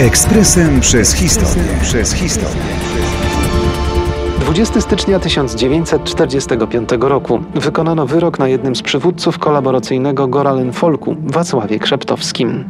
Ekspresem przez historię. Przez historię. 20 stycznia 1945 roku wykonano wyrok na jednym z przywódców kolaboracyjnego Goralen Folku, Wacławie Krzeptowskim.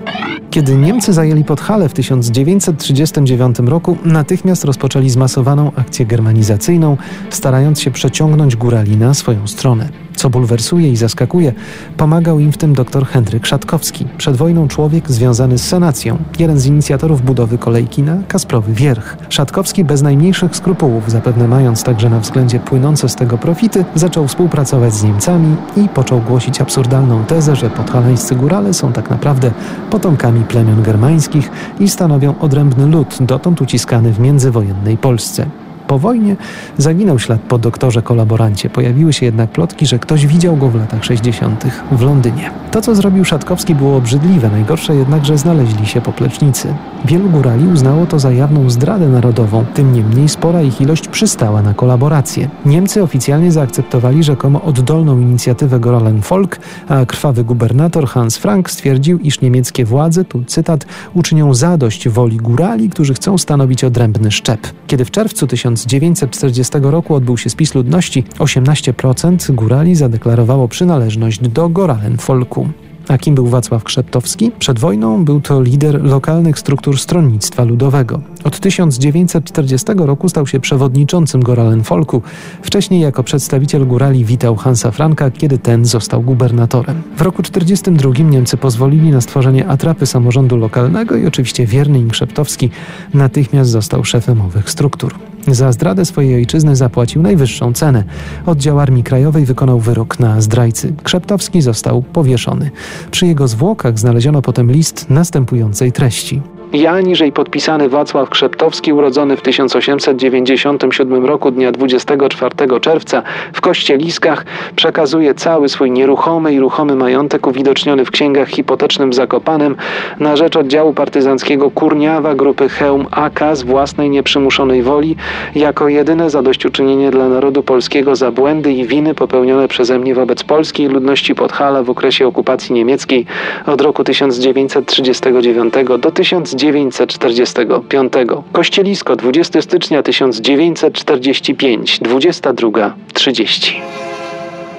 Kiedy Niemcy zajęli Podhale w 1939 roku, natychmiast rozpoczęli zmasowaną akcję germanizacyjną, starając się przeciągnąć górali na swoją stronę. Co bulwersuje i zaskakuje, pomagał im w tym dr Henryk Szatkowski, przed wojną człowiek związany z sanacją, jeden z inicjatorów budowy kolejki na Kasprowy Wierch. Szatkowski bez najmniejszych skrupułów, zapewne mając także na względzie płynące z tego profity, zaczął współpracować z Niemcami i począł głosić absurdalną tezę, że podhalańscy górale są tak naprawdę potomkami plemion germańskich i stanowią odrębny lud, dotąd uciskany w międzywojennej Polsce. Po wojnie zaginął ślad po doktorze kolaborancie. Pojawiły się jednak plotki, że ktoś widział go w latach 60. w Londynie. To, co zrobił Szatkowski, było obrzydliwe. Najgorsze jednak, że znaleźli się poplecznicy. Wielu górali uznało to za jawną zdradę narodową. Tym niemniej spora ich ilość przystała na kolaborację. Niemcy oficjalnie zaakceptowali rzekomo oddolną inicjatywę Goralen Folk, a krwawy gubernator Hans Frank stwierdził, iż niemieckie władze, tu cytat, uczynią zadość woli górali, którzy chcą stanowić odrębny szczep. Kiedy w czerwcu 1000 1940 roku odbył się spis ludności, 18% górali zadeklarowało przynależność do Goralen Folku. A kim był Wacław Krzeptowski? Przed wojną był to lider lokalnych struktur stronnictwa ludowego. Od 1940 roku stał się przewodniczącym Goralen Folku. Wcześniej jako przedstawiciel górali witał Hansa Franka, kiedy ten został gubernatorem. W roku 1942 Niemcy pozwolili na stworzenie atrapy samorządu lokalnego i oczywiście wierny im Krzeptowski natychmiast został szefem owych struktur. Za zdradę swojej ojczyzny zapłacił najwyższą cenę. Oddział Armii Krajowej wykonał wyrok na zdrajcy. Krzeptowski został powieszony. Przy jego zwłokach znaleziono potem list następującej treści. Ja, niżej podpisany Wacław Krzeptowski, urodzony w 1897 roku dnia 24 czerwca w Kościeliskach, przekazuje cały swój nieruchomy i ruchomy majątek uwidoczniony w księgach hipotecznym Zakopanem na rzecz oddziału partyzanckiego Kurniawa grupy Heum AK z własnej nieprzymuszonej woli jako jedyne zadośćuczynienie dla narodu polskiego za błędy i winy popełnione przeze mnie wobec polskiej ludności Podhala w okresie okupacji niemieckiej od roku 1939 do 1940 1945. Kościelisko 20 stycznia 1945, 22.30.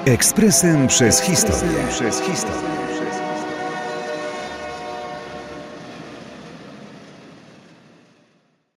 Ekspresem przez historię. Przez historię.